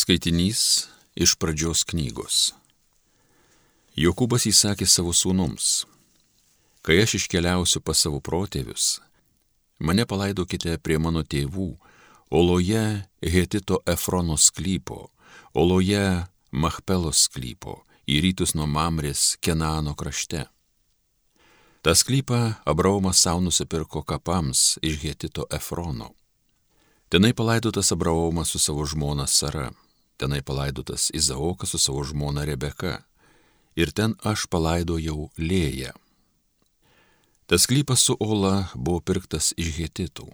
Skaitinys iš pradžios knygos. Jokūbas įsakė savo sūnums, kai aš iškeliausiu pas savo protėvius, mane palaidokite prie mano tėvų, oloje Hetito Efrono sklypo, oloje Machpelos sklypo, į rytus nuo Mamrės Kenano krašte. Ta sklypą Abraomas savo nusipirko kapams iš Hetito Efrono. Tenai palaidotas Abraomas su savo žmona Sara, tenai palaidotas Izaokas su savo žmona Rebeka, ir ten aš palaidojau Lėją. Tas klypas su Ola buvo pirktas iš Hetitų.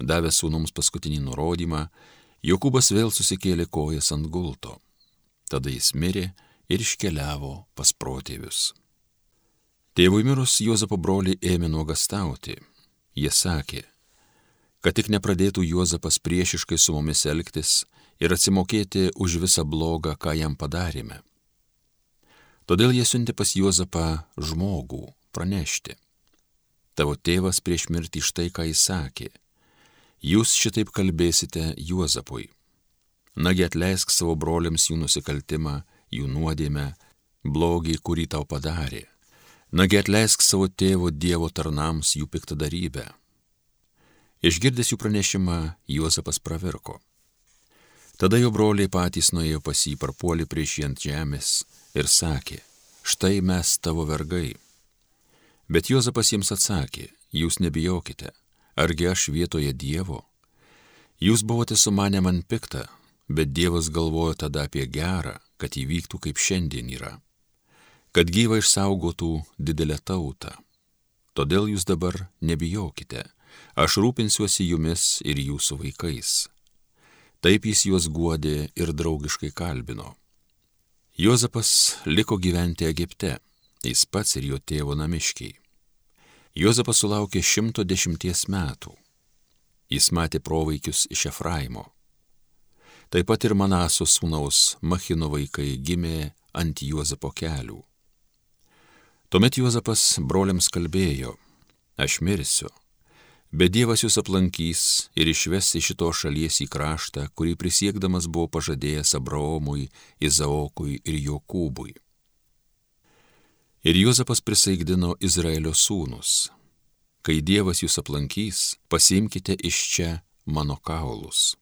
Davęs sūnums paskutinį nurodymą, Jokūbas vėl susikėlė kojas ant gulto. Tada jis mirė ir iškeliavo pas protėvius. Tėvui mirus Jozapo broliai ėmė nuogastauti. Jie sakė, kad tik nepradėtų Juozapas priešiškai su mumis elgtis ir atsimokėti už visą blogą, ką jam padarėme. Todėl jie siuntė pas Juozapą žmogų pranešti. Tavo tėvas prieš mirtį štai ką jis sakė. Jūs šitaip kalbėsite Juozapui. Nagi atleisk savo broliams jų nusikaltimą, jų nuodėmę, blogį, kurį tau padarė. Nagi atleisk savo tėvo Dievo tarnams jų piktadarybę Išgirdęs jų pranešimą, Juozapas pravirko. Tada jo broliai patys nuėjo pas jį parpuolį prieš jį ant žemės ir sakė, štai mes tavo vergai. Bet Juozapas jiems atsakė, jūs nebijokite, argi aš vietoje Dievo? Jūs buvote su mane man piktą, bet Dievas galvojo tada apie gerą, kad įvyktų kaip šiandien yra. Kad gyva išsaugotų didelę tautą. Todėl jūs dabar nebijokite aš rūpinsiuosi jumis ir jūsų vaikais. Taip jis juos guodė ir draugiškai kalbino. Jozapas liko gyventi Egipte, jis pats ir jo tėvo namiškiai. Jozapas sulaukė 110 metų. Jis matė provaikius iš Efraimo. Taip pat ir Manaso sūnaus Machino vaikai gimė ant Juozapo kelių. Tuomet Juozapas broliams kalbėjo, aš mirsiu, Bet Dievas jūs aplankys ir išves iš šitos šalies į kraštą, kurį prisiekdamas buvo pažadėjęs Abraomui, Izaokui ir Jokūbui. Ir Juozapas prisaigdino Izraelio sūnus. Kai Dievas jūs aplankys, pasimkite iš čia mano kaulus.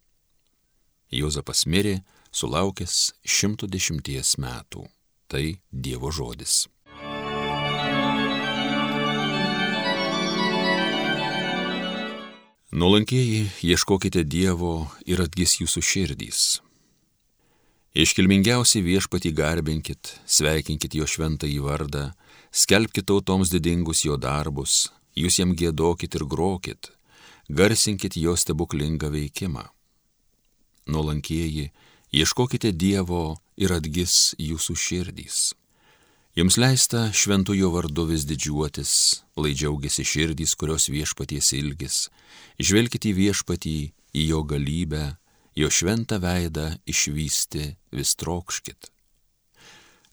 Juozapas mirė, sulaukęs 110 metų. Tai Dievo žodis. Nuolankieji, ieškokite Dievo ir atgis jūsų širdys. Iškilmingiausiai viešpatį garbinkit, sveikinkit jo šventą į vardą, skelbkite tautoms didingus jo darbus, jūs jam gėdokit ir grokit, garsinkit jo stebuklingą veikimą. Nuolankieji, ieškokite Dievo ir atgis jūsų širdys. Jums leista šventųjų vardu vis didžiuotis, lai džiaugiasi širdys, kurios viešpaties ilgis. Žvelkite į viešpatį, į jo galybę, jo šventą veidą išvysti vis trokškit.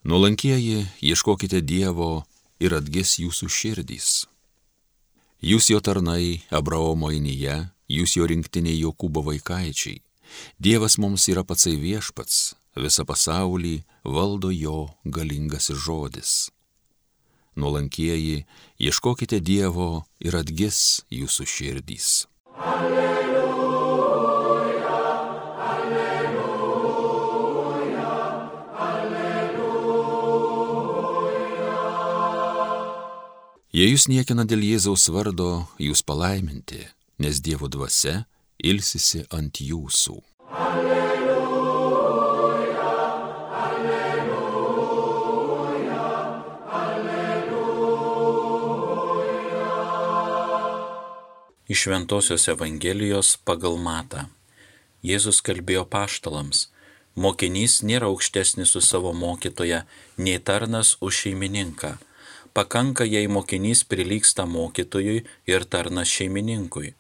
Nuolankieji, ieškokite Dievo ir atgis jūsų širdys. Jūs jo tarnai, Abraomo inyje, jūs jo rinktiniai Jokūbo vaikaičiai. Dievas mums yra patsai viešpats, visą pasaulį valdo jo galingasis žodis. Nuolankieji, ieškokite Dievo ir atgis jūsų širdys. Alleluja, alleluja, alleluja. Jei jūs niekina dėl Jėzaus vardo, jūs palaiminti, nes Dievo dvasia ilsisi ant jūsų. Iš Ventosios Evangelijos pagal Matą. Jėzus kalbėjo paštalams, mokinys nėra aukštesnis už savo mokytoją, nei tarnas už šeimininką. Pakanka, jei mokinys prilyksta mokytojui ir tarnas šeimininkui.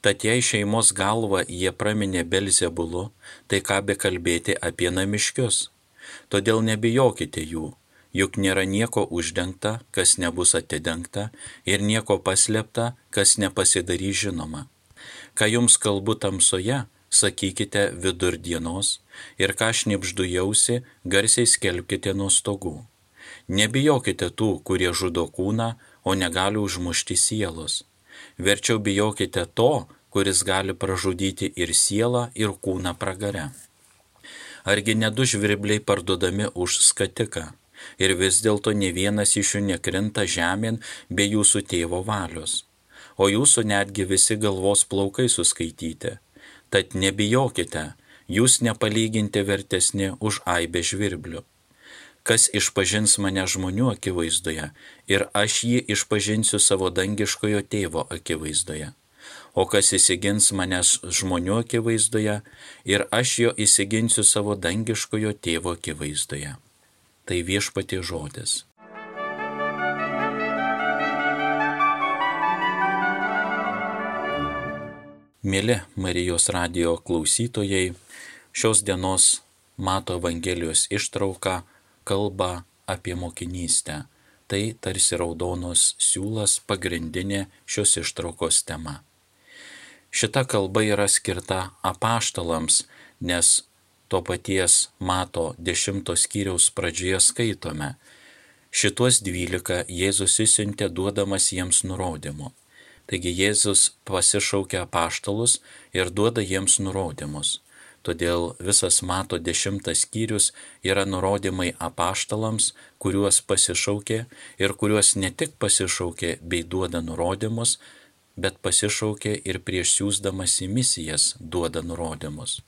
Tad jei šeimos galva jie praminė Belzebulu, tai ką be kalbėti apie namiškius. Todėl nebijokite jų, juk nėra nieko uždengta, kas nebus atidengta, ir nieko paslėpta, kas nepasidarys žinoma. Ką jums kalbu tamsoje, sakykite vidurdienos, ir ką šnipždu jausi, garsiai skelbkite nuo stogų. Nebijokite tų, kurie žudo kūną, o negali užmušti sielos. Verčiau bijokite to, kuris gali pražudyti ir sielą, ir kūną pragare. Argi nedu žvirbliai parduodami už skatiką? Ir vis dėlto ne vienas iš jų nekrinta žemėn be jūsų tėvo valios o jūsų netgi visi galvos plaukai suskaityti. Tad nebijokite, jūs nepalyginti vertesni už aibę žvirblių. Kas išpažins mane žmonių akivaizdoje ir aš jį išpažinsiu savo dangiškojo tėvo akivaizdoje. O kas įsigins manęs žmonių akivaizdoje ir aš jo įsiginsiu savo dangiškojo tėvo akivaizdoje. Tai viešpatie žodis. Mėly Marijos radio klausytojai, šios dienos Mato Evangelijos ištrauka kalba apie mokinystę. Tai tarsi raudonos siūlas pagrindinė šios ištraukos tema. Šita kalba yra skirta apaštalams, nes to paties Mato dešimtos skyriaus pradžioje skaitome. Šituos dvylika Jėzus įsiuntė duodamas jiems nurodymų. Taigi Jėzus pasišaukia paštalus ir duoda jiems nurodymus. Todėl visas mato dešimtas skyrius yra nurodymai apaštalams, kuriuos pasišaukė ir kuriuos ne tik pasišaukė bei duoda nurodymus, bet pasišaukė ir prieš siūsdamas į misijas duoda nurodymus.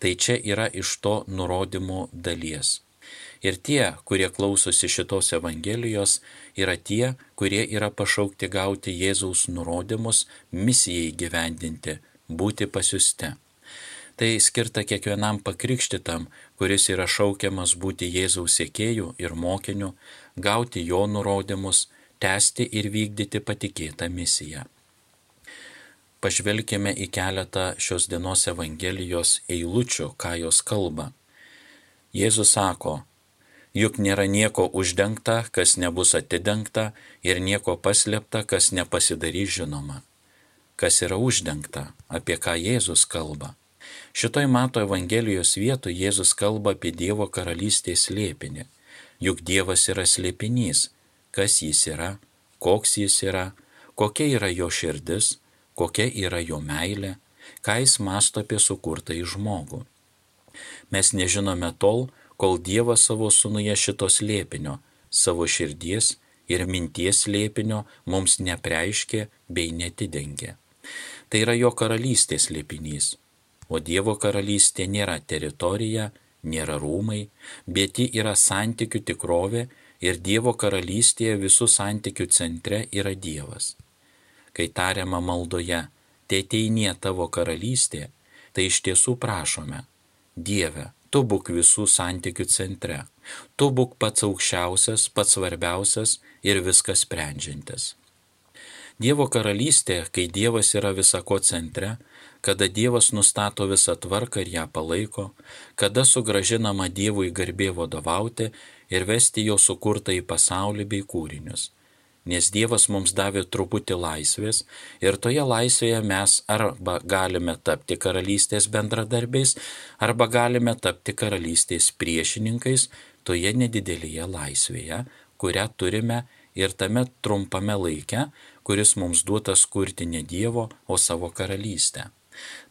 Tai čia yra iš to nurodymų dalies. Ir tie, kurie klausosi šitos Evangelijos, yra tie, kurie yra pašaukti gauti Jėzaus nurodymus misijai gyvendinti, būti pasiuste. Tai skirta kiekvienam pakrikštytam, kuris yra šaukiamas būti Jėzaus sėkėjų ir mokiniu, gauti jo nurodymus, tęsti ir vykdyti patikėtą misiją. Pažvelkime į keletą šios dienos Evangelijos eilučių, ką jos kalba. Jėzus sako, Juk nėra nieko uždengta, kas nebus atidengta, ir nieko paslėpta, kas nepasidarys žinoma. Kas yra uždengta, apie ką Jėzus kalba. Šitoj mato Evangelijos vietų Jėzus kalba apie Dievo karalystės slėpinį. Juk Dievas yra slėpinys. Kas jis yra, koks jis yra, kokia yra jo širdis, kokia yra jo meilė, ką jis masto apie sukurtą į žmogų. Mes nežinome tol, kol Dievas savo sunuje šitos lėpinio, savo širdies ir minties lėpinio mums nepreiškė bei netidengė. Tai yra jo karalystės lėpinys. O Dievo karalystė nėra teritorija, nėra rūmai, bet ji yra santykių tikrovė ir Dievo karalystėje visų santykių centre yra Dievas. Kai tariama maldoje, te teinie tavo karalystė, tai iš tiesų prašome, Dieve, tu būk visų santykių centre, tu būk pats aukščiausias, pats svarbiausias ir viskas sprendžiantis. Dievo karalystė, kai Dievas yra visako centre, kada Dievas nustato visą tvarką ir ją palaiko, kada sugražinama Dievui garbė vadovauti ir vesti jo sukurtą į pasaulį bei kūrinius nes Dievas mums davė truputį laisvės ir toje laisvėje mes arba galime tapti karalystės bendradarbiais, arba galime tapti karalystės priešininkais toje nedidelėje laisvėje, kurią turime ir tame trumpame laike, kuris mums duotas kurti ne Dievo, o savo karalystę.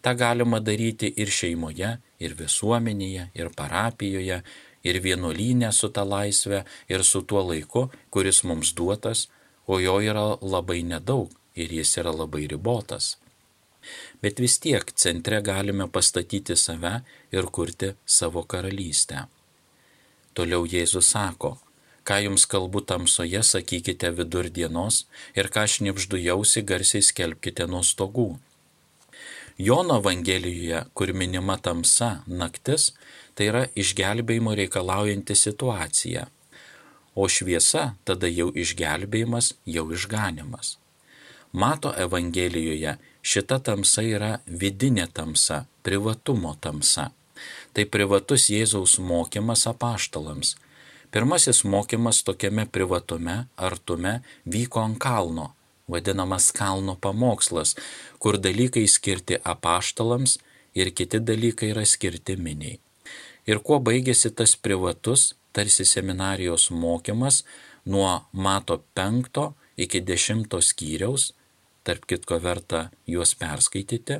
Ta galima daryti ir šeimoje, ir visuomenėje, ir parapijoje, ir vienuolynė su ta laisvė, ir su tuo laiku, kuris mums duotas, o jo yra labai nedaug ir jis yra labai ribotas. Bet vis tiek centre galime pastatyti save ir kurti savo karalystę. Toliau Jėzus sako, ką jums kalbu tamsoje, sakykite vidurdienos ir ką šnipždu jausi, garsiai skelbkite nuo stogų. Jono Evangelijoje, kur minima tamsa, naktis, tai yra išgelbėjimo reikalaujanti situacija o šviesa tada jau išgelbėjimas, jau išganimas. Mato Evangelijoje šita tamsa yra vidinė tamsa, privatumo tamsa. Tai privatus Jėzaus mokymas apaštalams. Pirmasis mokymas tokiame privatume, artume vyko ant kalno, vadinamas kalno pamokslas, kur dalykai skirti apaštalams ir kiti dalykai yra skirti miniai. Ir kuo baigėsi tas privatus, tarsi seminarijos mokymas nuo mato penkto iki dešimto skyriaus, tarp kitko verta juos perskaityti,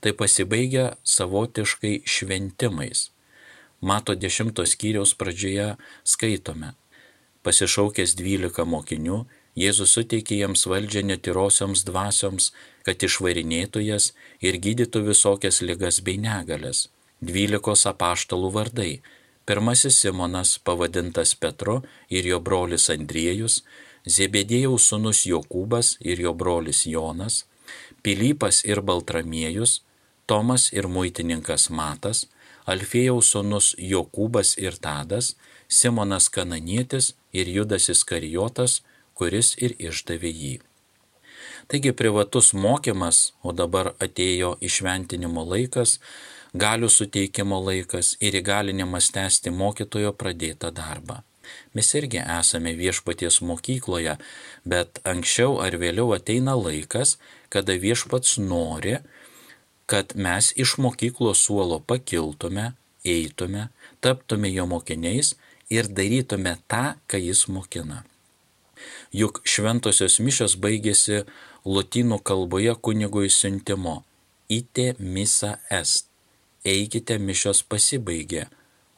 tai pasibaigia savotiškai šventimais. Mato dešimtos skyriaus pradžioje skaitome. Pasišaukęs dvylika mokinių, Jėzus suteikė jiems valdžią netirosioms dvasioms, kad išvarinėtų jas ir gydytų visokias ligas bei negalės. Dvylikos apaštalų vardai. Pirmasis Simonas, pavadintas Petru ir jo brolis Andriejus, Zebedėjaus sūnus Jokūbas ir jo brolis Jonas, Pilypas ir Baltramiejus, Tomas ir muitininkas Matas, Alfėjaus sūnus Jokūbas ir Tadas, Simonas Kananietis ir Judas Iskarijotas, kuris ir išdavė jį. Taigi privatus mokymas, o dabar atėjo išventinimo laikas, galių suteikimo laikas ir įgalinimas tęsti mokytojo pradėtą darbą. Mes irgi esame viešpaties mokykloje, bet anksčiau ar vėliau ateina laikas, kada viešpats nori, kad mes iš mokyklos suolo pakiltume, eitume, taptume jo mokiniais ir darytume tą, ką jis mokina. Juk šventosios mišios baigėsi lotynų kalboje kunigui siuntimo ite misa est. Eikite mišios pasibaigė,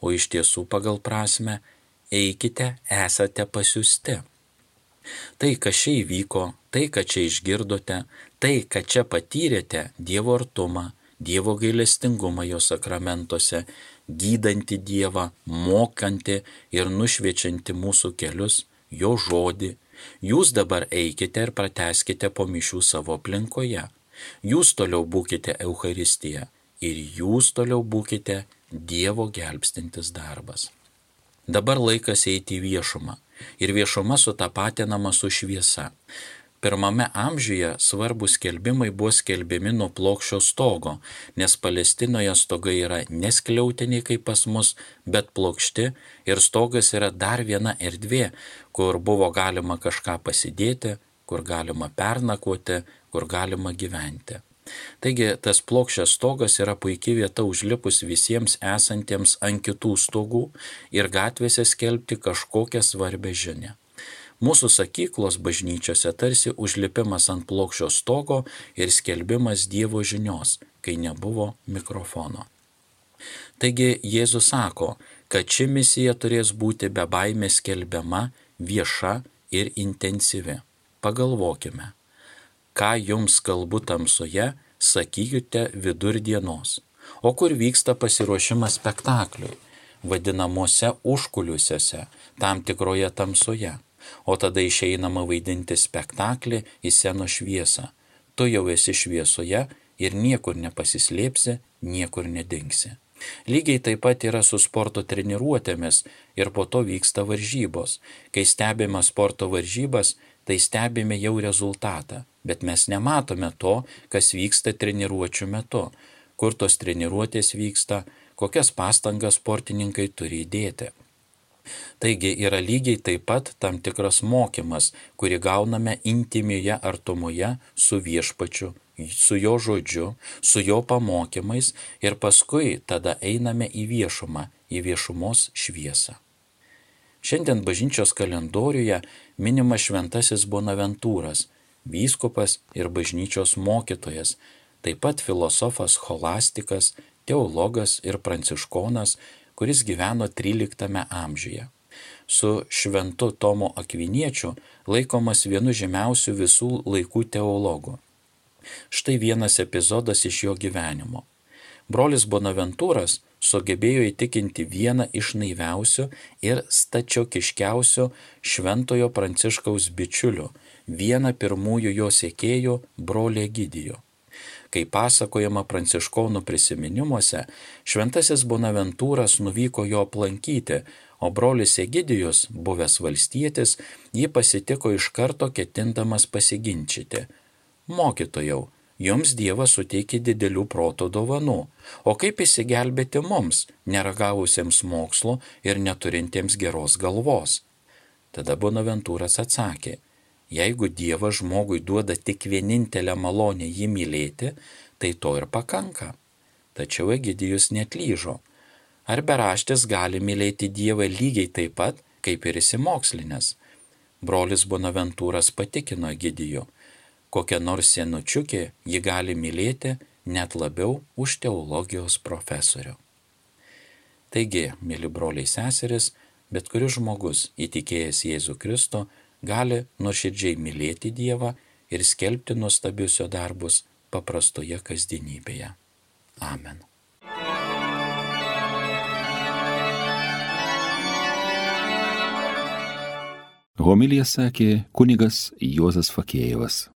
o iš tiesų pagal prasme eikite esate pasiusti. Tai, kas čia įvyko, tai, ką čia išgirdote, tai, ką čia patyrėte, Dievo artumą, Dievo gailestingumą jo sakramentuose, gydanti Dievą, mokanti ir nušviečianti mūsų kelius, jo žodį, Jūs dabar eikite ir prateskite po mišių savo aplinkoje. Jūs toliau būkite Euharistija ir jūs toliau būkite Dievo gelbstintis darbas. Dabar laikas eiti į viešumą ir viešuma sutapatinama su šviesa. Pirmame amžiuje svarbus skelbimai buvo skelbiami nuo plokščio stogo, nes Palestinoje stogai yra neskliautiniai kaip pas mus, bet plokšti ir stogas yra dar viena erdvė, kur buvo galima kažką pasidėti, kur galima pernakoti, kur galima gyventi. Taigi tas plokščias stogas yra puikia vieta užlipus visiems esantiems ant kitų stogų ir gatvėse skelbti kažkokią svarbę žinę. Mūsų sakyklos bažnyčiose tarsi užlipimas ant plokščio stogo ir skelbimas Dievo žinios, kai nebuvo mikrofono. Taigi Jėzus sako, kad ši misija turės būti be baimės skelbiama, vieša ir intensyvi. Pagalvokime, ką jums kalbu tamsoje, sakykite vidurdienos, o kur vyksta pasiruošimas spektakliui, vadinamuose užkuliusiuose, tam tikroje tamsoje o tada išeinama vaidinti spektaklį į seno šviesą. Tu jau esi šviesoje ir niekur nepasislėpsi, niekur nedingsi. Lygiai taip pat yra su sporto treniruotėmis ir po to vyksta varžybos. Kai stebime sporto varžybas, tai stebime jau rezultatą, bet mes nematome to, kas vyksta treniruočių metu, kur tos treniruotės vyksta, kokias pastangas sportininkai turi įdėti. Taigi yra lygiai taip pat tam tikras mokymas, kurį gauname intimioje artumoje su viešpačiu, su jo žodžiu, su jo pamokymais ir paskui tada einame į viešumą, į viešumos šviesą. Šiandien bažnyčios kalendoriuje minimas šventasis Bonaventūras, vyskupas ir bažnyčios mokytojas, taip pat filosofas holastikas, teologas ir pranciškonas, kuris gyveno XIII amžiuje. Su šventu Tomu Akviniečiu laikomas vienu žymiausių visų laikų teologų. Štai vienas epizodas iš jo gyvenimo. Brolis Bonaventūras sugebėjo įtikinti vieną iš naiviausių ir stačiokiškiausių šventojo pranciškaus bičiulių, vieną pirmųjų jo sėkėjų brolį Gidijo. Kai pasakojama pranciškonų prisiminimuose, šventasis Bonaventūras nuvyko jo aplankyti, o brolis Egidijus, buvęs valstietis, jį pasitiko iš karto ketindamas pasiginčyti. Mokytojau, jums Dievas suteikė didelių proto dovanų, o kaip įsigelbėti mums, neragavusiems mokslo ir neturintiems geros galvos? Tada Bonaventūras atsakė, Jeigu Dievas žmogui duoda tik vienintelę malonę jį mylėti, tai to ir pakanka. tačiau Egidijus netlyžo. Ar beraštis gali mylėti Dievą lygiai taip pat, kaip ir įsimokslinės? Brolis Bonaventūras patikino Egidijų, kokią nors senučiukį ji gali mylėti net labiau už teologijos profesorių. Taigi, mėly broliai seseris, bet kuris žmogus įtikėjęs Jėzų Kristų gali nuoširdžiai mylėti Dievą ir skelbti nuostabius jo darbus paprastoje kasdienybėje. Amen. Homilija sakė kunigas Juozas Fakėjevas.